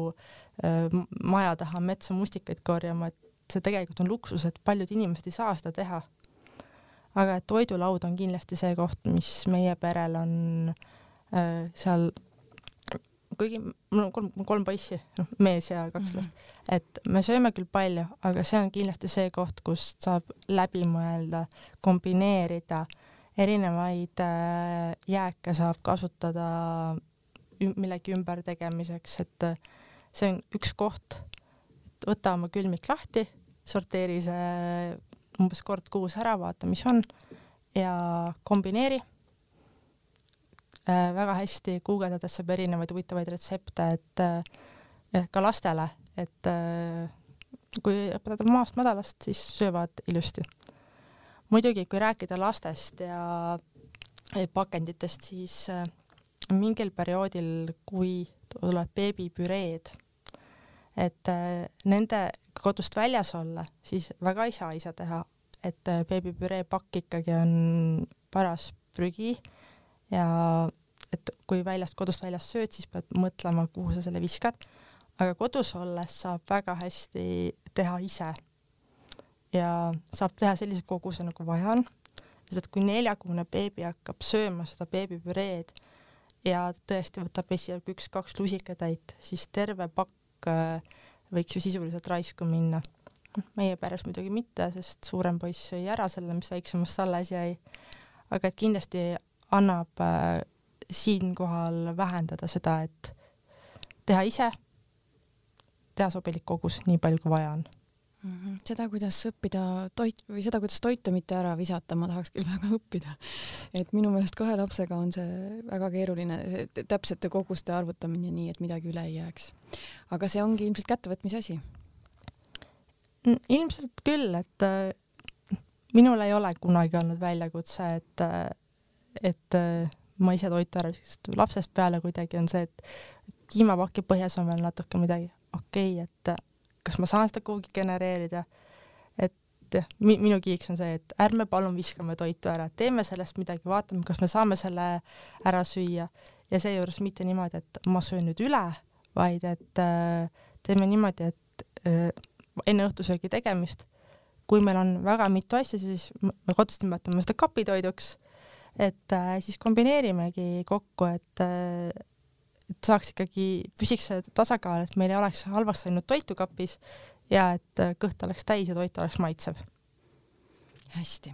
Speaker 2: äh, maja taha metsa mustikaid korjama, et see tegelikult on luksus, et paljud inimesed ei saa seda teha. Aga et toidulaud on kindlasti see koht, mis meie perel on äh, seal kuigi mul on kolm, kolm poissi, noh, mees ja kaks last. Mm, -hmm. et me sööme küll palju, aga see on kindlasti see koht, kust saab läbi mõelda, kombineerida, erinevaid äh, jääke saab kasutada millegi ümbertegemiseks, et äh, see on üks koht, et võta oma külmik lahti, sorteeri see umbes kord kuus ära, vaata, mis on ja kombineeri Äh, väga hästi guugeldades saab erinevaid huvitavaid retsepte, et äh, ka lastele, et äh, kui õpetada maast madalast, siis söövad ilusti. muidugi, kui rääkida lastest ja pakenditest, siis mingil perioodil, kui tuleb beebipüreed, et nende kodust väljas olla, siis väga ei saa ise teha, et beebipüree pakk ikkagi on paras prügi ja et kui väljast, kodust väljas sööd, siis pead mõtlema, kuhu sa selle viskad. aga kodus olles saab väga hästi teha ise. ja saab teha sellise koguse, nagu vaja on. sest et kui neljakuune beebi hakkab sööma seda beebipüreed ja tõesti võtab esialgu üks-kaks lusikatäit, siis terve pakk äh, võiks ju sisuliselt raisku minna. meie peres muidugi mitte, sest suurem poiss sõi ära selle, mis väiksemast alles jäi. aga et kindlasti annab äh, siinkohal vähendada seda, et teha ise, teha sobilik kogus nii palju, kui vaja on.
Speaker 1: Seda, kuidas õppida toit või seda, kuidas toitu mitte ära visata, ma tahaks küll väga õppida. et minu meelest kahe lapsega on see väga keeruline, täpsete koguste arvutamine nii, et midagi üle ei jääks. aga see ongi ilmselt kättevõtmise asi.
Speaker 2: ilmselt küll, et äh, minul ei ole kunagi olnud väljakutse, et äh, et äh, ma ise toitu ära viskaks, lapsest peale kuidagi on see, et piimapaki põhjas on veel natuke midagi, okei okay,, et kas ma saan seda kuhugi genereerida, et jah, minu kiiks on see, et ärme palun viskame toitu ära, teeme sellest midagi, vaatame, kas me saame selle ära süüa. Ja seejuures mitte niimoodi, et ma söön nüüd üle, vaid et äh, teeme niimoodi, et äh, enne õhtusöögi tegemist, kui meil on väga mitu asja, siis me kodus nimetame seda kapitoiduks. Et äh, siis kombineerimegi kokku, et äh, et saaks ikkagi, püsiks see tasakaal, et meil ei oleks halvaks läinud toitu kapis ja et äh, kõht oleks täis ja toit oleks maitsev.
Speaker 1: hästi.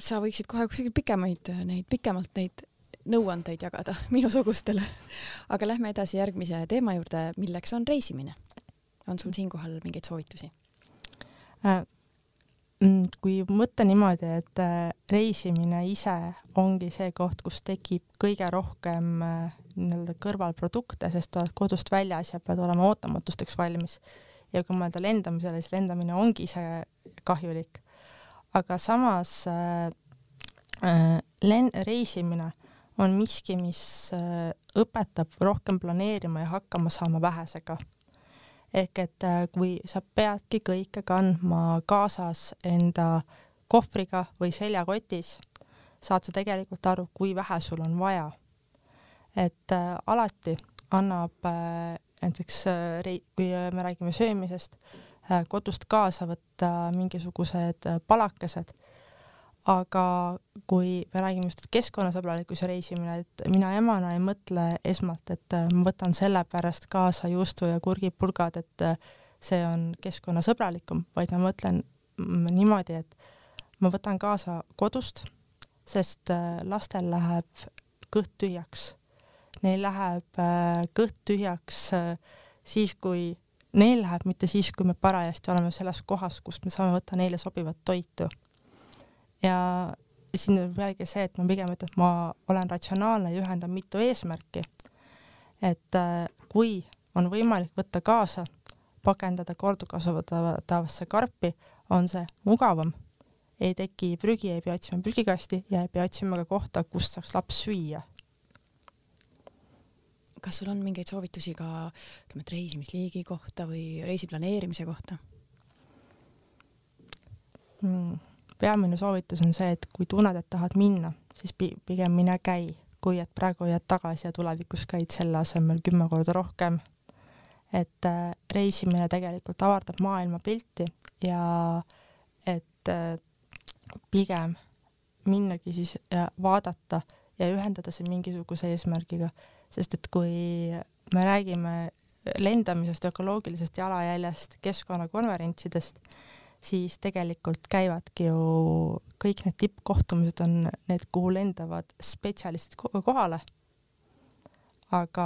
Speaker 1: sa võiksid kohe kuskil pikemaid neid, pikemalt neid nõuandeid jagada (laughs) minusugustele. aga lähme edasi järgmise teema juurde, milleks on reisimine. on sul siinkohal mingeid soovitusi
Speaker 2: äh,? Mm, kui mõtta niimoodi, et äh, reisimine ise ongi see koht, kus tekib kõige rohkem äh, nii-öelda kõrvalprodukte, sest oled kodust väljas ja pead olema ootamatusteks valmis. ja kui mõelda lendamisele, siis lendamine ongi ise kahjulik. aga samas äh, äh, len-, reisimine on miski, mis äh, õpetab rohkem planeerima ja hakkama saama vähesega ehk et äh, kui sa peadki kõike kandma kaasas enda kohvriga või seljakotis, saad sa tegelikult aru, kui vähe sul on vaja. Et äh, alati annab äh, näiteks äh, kui me räägime söömisest kodust kaasa võtta mingisugused palakesed aga kui me räägime just keskkonnasõbralikkus ja reisimine, et mina emana ei mõtle esmalt, et ma võtan sellepärast kaasa juustu ja kurgipulgad, et see on keskkonnasõbralikum, vaid ma mõtlen niimoodi, et ma võtan kaasa kodust, sest lastel läheb kõht tühjaks. Neil läheb kõht tühjaks siis, kui neil läheb, mitte siis, kui me parajasti oleme selles kohas, kus me saame võtta neile sobivat toitu ja siin on jällegi see, et ma pigem ütlen, et ma olen ratsionaalne ja ühendan mitu eesmärki. et äh, kui on võimalik võtta kaasa, pakendada korduvkasutatavasse karpi, on see mugavam. ei teki prügi, ei pea otsima prügikasti ja ei pea otsima ka kohta, kust saaks laps süüa
Speaker 1: kas sul on mingeid soovitusi ka ütleme, et reisimisliigi kohta või reisi planeerimise kohta
Speaker 2: mm.? peamine soovitus on see, et kui tunned, et tahad minna, siis pi pigem mine käi, kui et praegu jääd tagasi ja tulevikus käid selle asemel kümme korda rohkem. et äh, reisimine tegelikult avardab maailmapilti ja et äh, pigem minnagi siis ja vaadata ja ühendada see mingisuguse eesmärgiga sest et kui me räägime lendamisest, ökoloogilisest jalajäljest, keskkonnakonverentsidest, siis tegelikult käivadki ju kõik need tippkohtumised on need, kuhu lendavad spetsialistid kohale. aga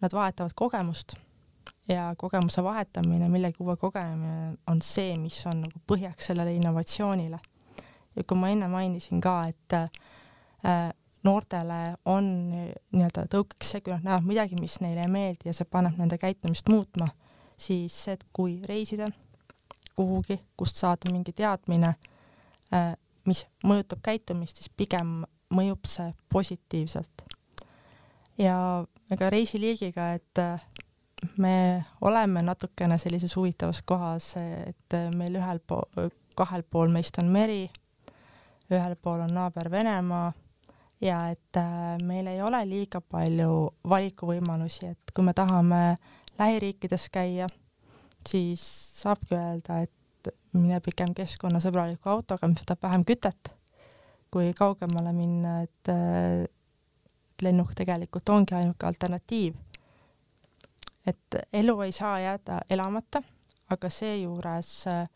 Speaker 2: nad vahetavad kogemust ja kogemuse vahetamine, millegi uue kogemine on see, mis on nagu põhjaks sellele innovatsioonile. ja kui ma enne mainisin ka, et äh, noortele on nii-öelda tõukeks see, kui nad näevad midagi, mis neile ei meeldi ja see paneb nende käitumist muutma, siis see, et kui reisida kuhugi, kust saada mingi teadmine, äh, mis mõjutab käitumist, siis pigem mõjub see positiivselt. ja ega reisiliigiga, et äh, me oleme natukene sellises huvitavas kohas, et meil ühel pool, kahel pool meist on meri, ühel pool on naaber Venemaa ja et äh, meil ei ole liiga palju valikuvõimalusi, et kui me tahame lähiriikides käia, siis saabki öelda, et mine pigem keskkonnasõbraliku autoga, mis võtab vähem kütet, kui kaugemale minna, et äh, lennuk tegelikult ongi ainuke alternatiiv. et elu ei saa jääda elamata, aga seejuures äh,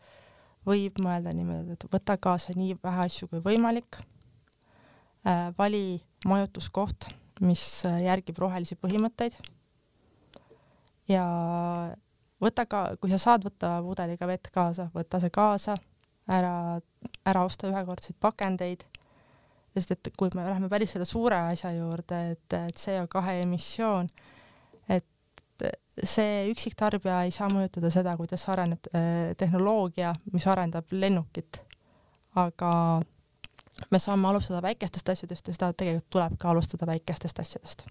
Speaker 2: võib mõelda niimoodi, et võta kaasa nii vähe asju kui võimalik vali majutuskoht, mis äh, järgib rohelisi põhimõtteid. ja võta ka, kui sa saad võtta pudeliga vett kaasa, võta see kaasa, ära, ära osta ühekordseid pakendeid, sest et kui me läheme päris selle suure asja juurde, et CO2 emissioon, et see üksiktarbija ei saa mõjutada seda, kuidas areneb äh, tehnoloogia, mis arendab lennukit. aga me saame alustada väikestest asjadest ja seda tegelikult tuleb ka alustada väikestest asjadest.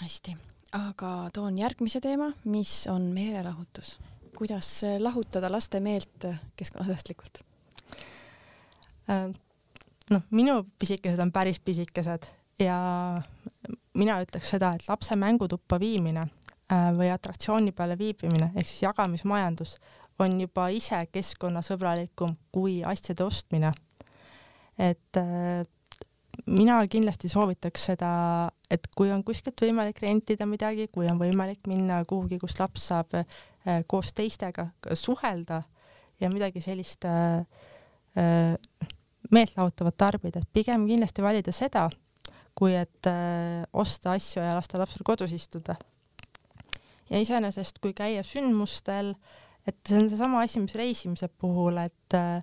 Speaker 1: hästi, aga toon järgmise teema, mis on meelelahutus. kuidas lahutada laste meelt keskkonnasäästlikult?
Speaker 2: Äh, noh, minu pisikesed on päris pisikesed ja mina ütleks seda, et lapse mängutuppa viimine äh, või atraktsiooni peale viibimine ehk siis jagamismajandus on juba ise keskkonnasõbralikum kui asjade ostmine et äh, mina kindlasti soovitaks seda, et kui on kuskilt võimalik rentida midagi, kui on võimalik minna kuhugi, kus laps saab äh, koos teistega suhelda ja midagi sellist äh, meeltlahutavat tarbida, et pigem kindlasti valida seda, kui et osta asju ja lasta lapsel kodus istuda. ja iseenesest, kui käia sündmustel, et see on seesama asi, mis reisimise puhul, et äh,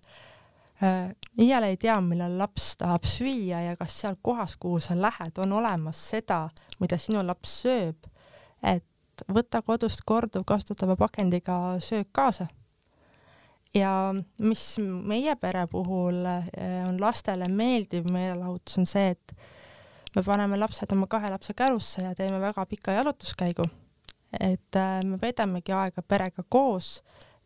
Speaker 2: iial ei tea, millal laps tahab süüa ja kas seal kohas, kuhu sa lähed, on olemas seda, mida sinu laps sööb. et võta kodust korduvkasutatava pakendiga söök kaasa. ja mis meie pere puhul äh, on lastele meeldiv meelelahutus, on see, et me paneme lapsed oma kahe lapse kärusse ja teeme väga pika jalutuskäigu. et äh, me veedamegi aega perega koos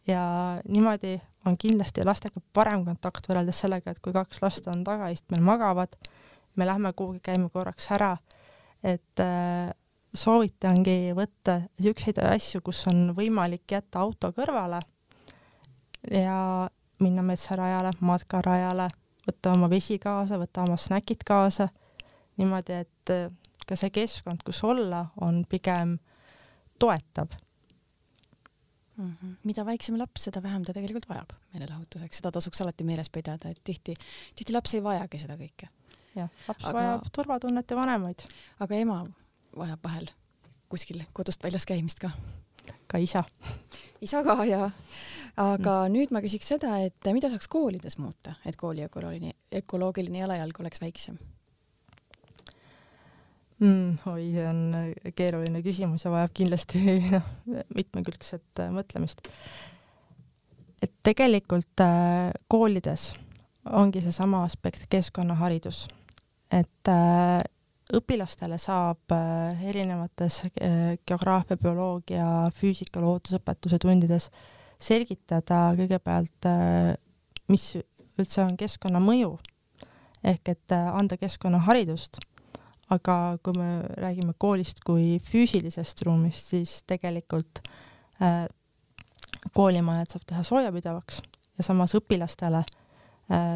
Speaker 2: ja niimoodi on kindlasti lastega parem kontakt võrreldes sellega, et kui kaks last on tagaistmel, magavad, me lähme kuhugi, käime korraks ära, et äh, soovitangi võtta niisuguseid asju, kus on võimalik jätta auto kõrvale ja minna metsarajale, matkarajale, võtta oma vesi kaasa, võtta oma snäkid kaasa, niimoodi, et äh, ka see keskkond, kus olla, on pigem toetav
Speaker 1: mm. -hmm. mida väiksem laps, seda vähem ta tegelikult vajab meelelahutuseks, seda tasuks alati meeles pidada, et tihti, tihti laps ei vajagi seda kõike.
Speaker 2: jah, laps aga, vajab turvatunnet ja vanemaid.
Speaker 1: aga ema vajab vahel kuskil kodust väljas käimist ka.
Speaker 2: ka isa
Speaker 1: isa ka ja aga mm. nüüd ma küsiks seda, et mida saaks koolides muuta, et kooli ökoloogiline, ökoloogiline jalajälg oleks väiksem
Speaker 2: mm,? oi, see on keeruline küsimus ja vajab kindlasti (laughs) mitmekülgset äh, mõtlemist. et tegelikult äh, koolides ongi seesama aspekt keskkonnaharidus, et äh, õpilastele saab äh, erinevates äh, geograafia, bioloogia, füüsika, loodusõpetuse tundides selgitada kõigepealt, äh, mis üldse on keskkonna mõju ehk et anda keskkonnaharidust. Aga kui me räägime koolist kui füüsilisest ruumist, siis tegelikult koolimajad saab teha soojapidavaks ja samas õpilastele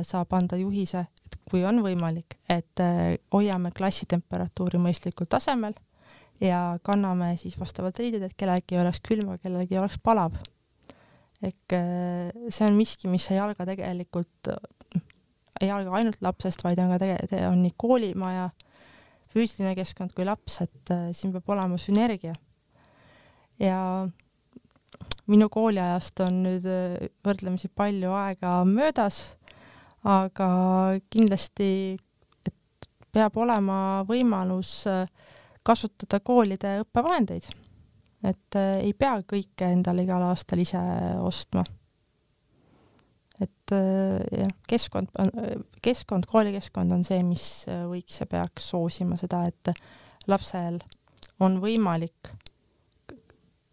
Speaker 2: saab anda juhise, kui on võimalik, et äh, hoiame klassitemperatuuri mõistlikul tasemel ja kanname siis vastavalt riided, et kellelgi ei oleks külm, aga kellelgi ei oleks palav. ehk äh, see on miski, mis ei alga tegelikult, ei alga ainult lapsest, vaid on ka tegelikult, on nii koolimaja, füüsiline keskkond kui laps, et äh, siin peab olema sünergia. ja minu kooliajast on nüüd võrdlemisi palju aega möödas aga kindlasti, et peab olema võimalus äh, kasutada koolide õppevahendeid. et äh, ei pea kõike endale igal aastal ise ostma. Et äh, jah, keskkond, keskkond, koolikeskkond on see, mis võiks ja peaks soosima seda, et lapsel on võimalik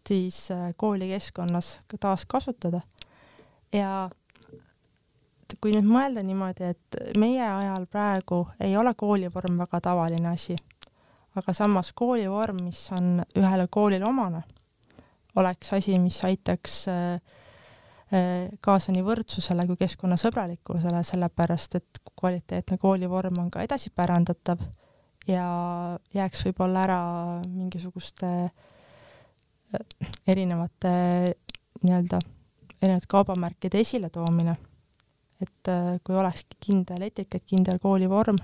Speaker 2: siis koolikeskkonnas taaskasutada. Ja kui nüüd mõelda niimoodi, et meie ajal praegu ei ole koolivorm väga tavaline asi, aga samas koolivorm, mis on ühele koolile omane, oleks asi, mis aitaks äh, äh, kaasa nii võrdsusele kui keskkonnasõbralikkusele, sellepärast et kvaliteetne koolivorm on ka edasipärandatav ja jääks võib-olla ära mingisuguste äh, erinevate nii-öelda, erinevate kaubamärkide esiletoomine et äh, kui olekski kindel etikett, kindel koolivorm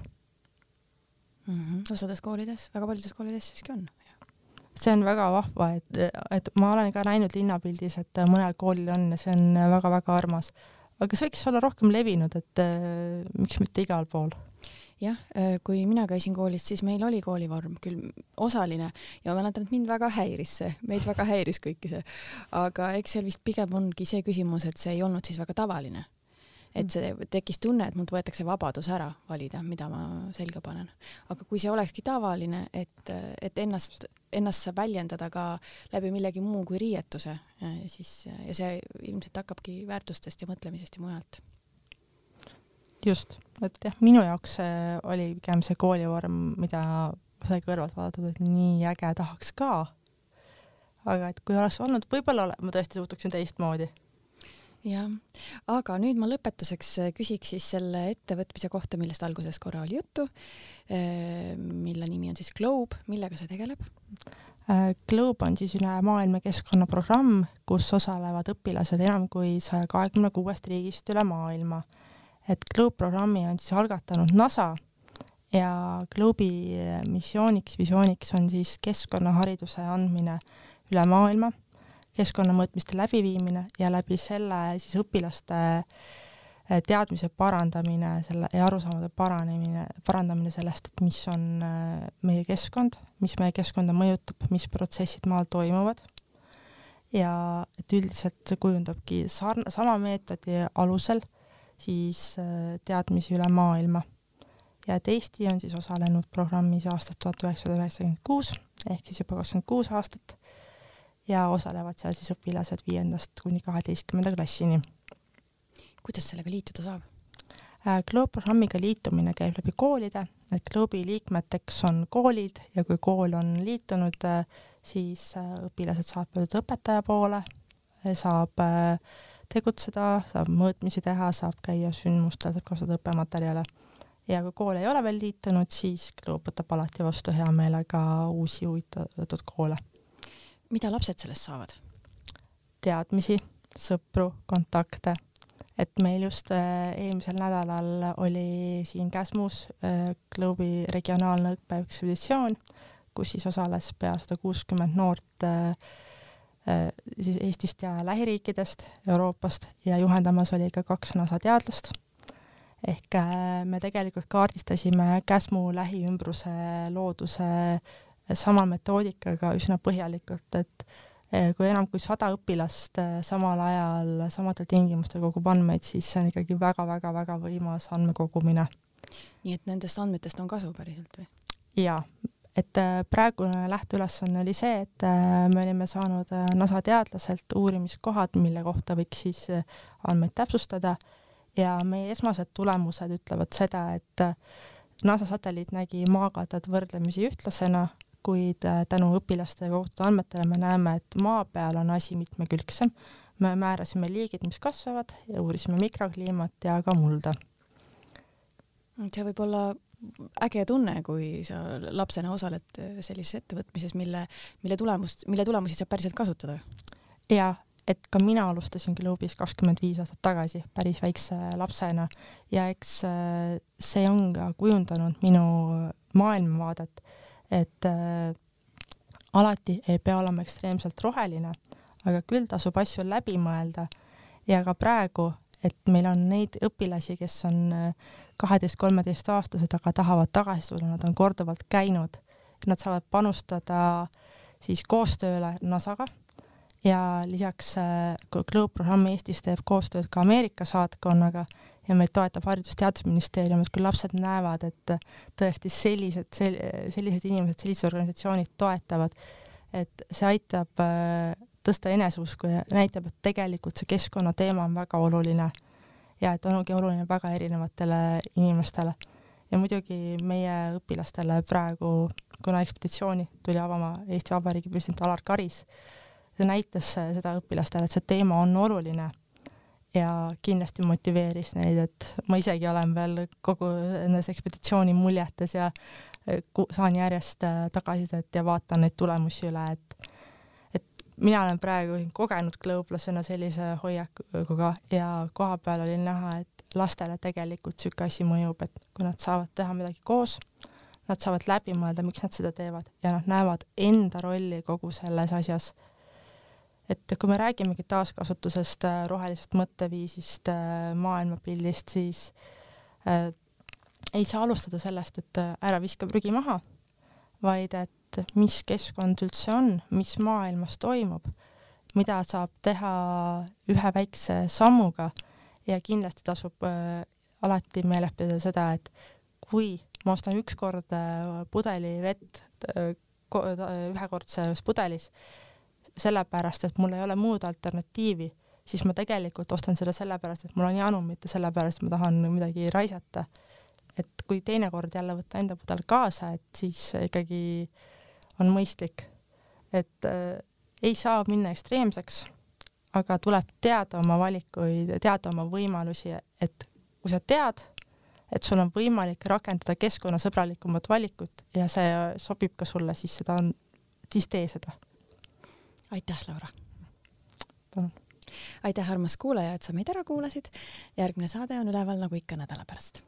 Speaker 1: mm. -hmm. osades koolides, väga paljudes koolides siiski on.
Speaker 2: See on väga vahva, et, et ma olen ka näinud linnapildis, et mõnel koolil on ja see on väga-väga armas. aga see võiks olla rohkem levinud, et äh, miks mitte igal pool
Speaker 1: jah, äh, kui mina käisin koolis, siis meil oli koolivorm küll osaline ja ma mäletan, et mind väga häiris see, meid väga häiris kõiki see. aga eks seal vist pigem ongi see küsimus, et see ei olnud siis väga tavaline et see tekkis tunne, et mult võetakse vabadus ära valida, mida ma selga panen. aga kui see olekski tavaline, et, et ennast, ennast saab väljendada ka läbi millegi muu kui riietuse, siis ja see ilmselt hakkabki väärtustest ja mõtlemisest ja mujalt.
Speaker 2: just, et jah, minu jaoks oli pigem see koolivorm, mida sai kõrvalt vaadatud, et nii äge tahaks ka. aga et kui oleks olnud, võib-olla ma tõesti suhtuksin teistmoodi
Speaker 1: jah, aga nüüd ma lõpetuseks äh, küsiks siis selle ettevõtmise kohta, millest alguses korra oli juttu, äh, mille nimi on siis Globe, millega see tegeleb?
Speaker 2: Äh, Globe on siis üle maailma keskkonnaprogramm, kus osalevad õpilased enam kui saja kahekümne kuuest riigist üle maailma. et Globe programmi on siis algatanud NASA ja Globe'i missiooniks, visiooniks on siis keskkonnahariduse andmine üle maailma keskkonnamõõtmiste läbiviimine ja läbi selle siis õpilaste eh, teadmise parandamine, selle ja arusaamade paranemine, parandamine sellest, et mis on eh, meie keskkond, mis meie keskkonda mõjutab, mis protsessid maal toimuvad. ja et üldiselt see kujundabki sarn-, sama meetodi alusel siis eh, teadmisi üle maailma. ja et Eesti on siis osalenud programmis aastast tuhat üheksasada üheksakümmend kuus ehk siis juba kakskümmend kuus aastat ja osalevad seal siis õpilased viiendast kuni kaheteistkümnenda klassini.
Speaker 1: kuidas sellega liituda saab?
Speaker 2: Äh, Globe programmiga liitumine käib läbi koolide, et Globe'i liikmeteks on koolid ja kui kool on liitunud, äh, siis äh, õpilased saavad pöörduda õpetaja poole, saab tegutseda, saab mõõtmisi teha, saab käia sündmustel, saab kasutada õppematerjale. ja kui kool ei ole veel liitunud, siis Globe võtab alati vastu hea meelega uusi huvitatud koole
Speaker 1: mida lapsed sellest saavad?
Speaker 2: teadmisi, sõpru, kontakte. et meil just äh, eelmisel nädalal oli siin Käsmus äh, klubi regionaalne õppeekspeditsioon, kus siis osales pea sada kuuskümmend noort äh, siis Eestist ja lähiriikidest, Euroopast ja juhendamas oli ka kaks NASA teadlast. ehk me tegelikult kaardistasime Käsmu lähiümbruse looduse sama metoodikaga üsna põhjalikult, et kui enam kui sada õpilast samal ajal samadel tingimustel kogub andmeid, siis see on ikkagi väga-väga-väga võimas andmekogumine.
Speaker 1: nii et nendest andmetest on kasu päriselt või?
Speaker 2: jaa, et äh, praegune lähteülesanne oli see, et me olime saanud NASA teadlaselt uurimiskohad, mille kohta võiks siis andmeid täpsustada ja meie esmased tulemused ütlevad seda, et NASA satelliit nägi maakatet võrdlemisi ühtlasena, kuid tänu õpilaste kogutud andmetele me näeme, et maa peal on asi mitmekülgsem. me määrasime liigid, mis kasvavad ja uurisime mikrokliimat ja ka mulda.
Speaker 1: see võib olla äge tunne, kui sa lapsena osaled äh, sellises ettevõtmises, mille, mille tulemust, mille tulemusi saab päriselt kasutada.
Speaker 2: ja, et ka mina alustasin Globe'is kakskümmend viis aastat tagasi päris väikse lapsena ja eks äh, see on ka kujundanud minu maailmavaadet, et äh, alati ei pea olema ekstreemselt roheline, aga küll tasub asju läbi mõelda. Ja ka praegu, et meil on neid õpilasi, kes on äh, kaheteist-kolmeteistaastased, aga tahavad tagasi tulla, nad on korduvalt käinud, nad saavad panustada siis koostööle NASA-ga ja lisaks äh, Globe programm Eestis teeb koostööd ka Ameerika saatkonnaga ja meid toetab Haridus-Teadusministeerium, et kui lapsed näevad, et tõesti sellised sel,, sellised inimesed, sellised organisatsioonid toetavad, et see aitab äh, tõsta eneseusku ja näitab, et tegelikult see keskkonnateema on väga oluline ja et ongi oluline väga erinevatele inimestele. ja muidugi meie õpilastele praegu, kuna ekspeditsiooni tuli avama Eesti Vabariigi president Alar Karis, see näitas seda õpilastele, et see teema on oluline ja kindlasti motiveeris neid, et ma isegi olen veel kogu nendes ekspeditsiooni muljetes ja saan järjest tagasisidet ja vaatan neid tulemusi üle, et mina olen praegu kogenud klõublasena sellise hoiakuga ja kohapeal oli näha, et lastele tegelikult niisugune asi mõjub, et kui nad saavad teha midagi koos, nad saavad läbi mõelda, miks nad seda teevad ja nad näevad enda rolli kogu selles asjas. Et kui me räägimegi taaskasutusest, äh, rohelisest mõtteviisist, äh, maailmapildist, siis äh, ei saa alustada sellest, et äh, ära viska prügi maha, vaid et mis keskkond üldse on, mis maailmas toimub, mida saab teha ühe väikse sammuga. Ja kindlasti tasub äh, alati meeles pidada seda, et kui ma ostan ükskord äh, pudeli vett äh, ühekordses pudelis, sellepärast et mul ei ole muud alternatiivi, siis ma tegelikult ostan seda sellepärast, et mul on janu, mitte sellepärast, et ma tahan midagi raisata. et kui teinekord jälle võtta enda pudel kaasa, et siis ikkagi on mõistlik. et äh, ei saa minna ekstreemseks, aga tuleb teada oma valikuid, teada oma võimalusi, et kui sa tead, et sul on võimalik rakendada keskkonnasõbralikumat valikut ja see sobib ka sulle, siis seda on, siis tee seda.
Speaker 1: Aitäh, Laura!
Speaker 2: palun!
Speaker 1: aitäh, armas kuulaja, et sa meid ära kuulasid. järgmine saade on üleval nagu ikka nädala pärast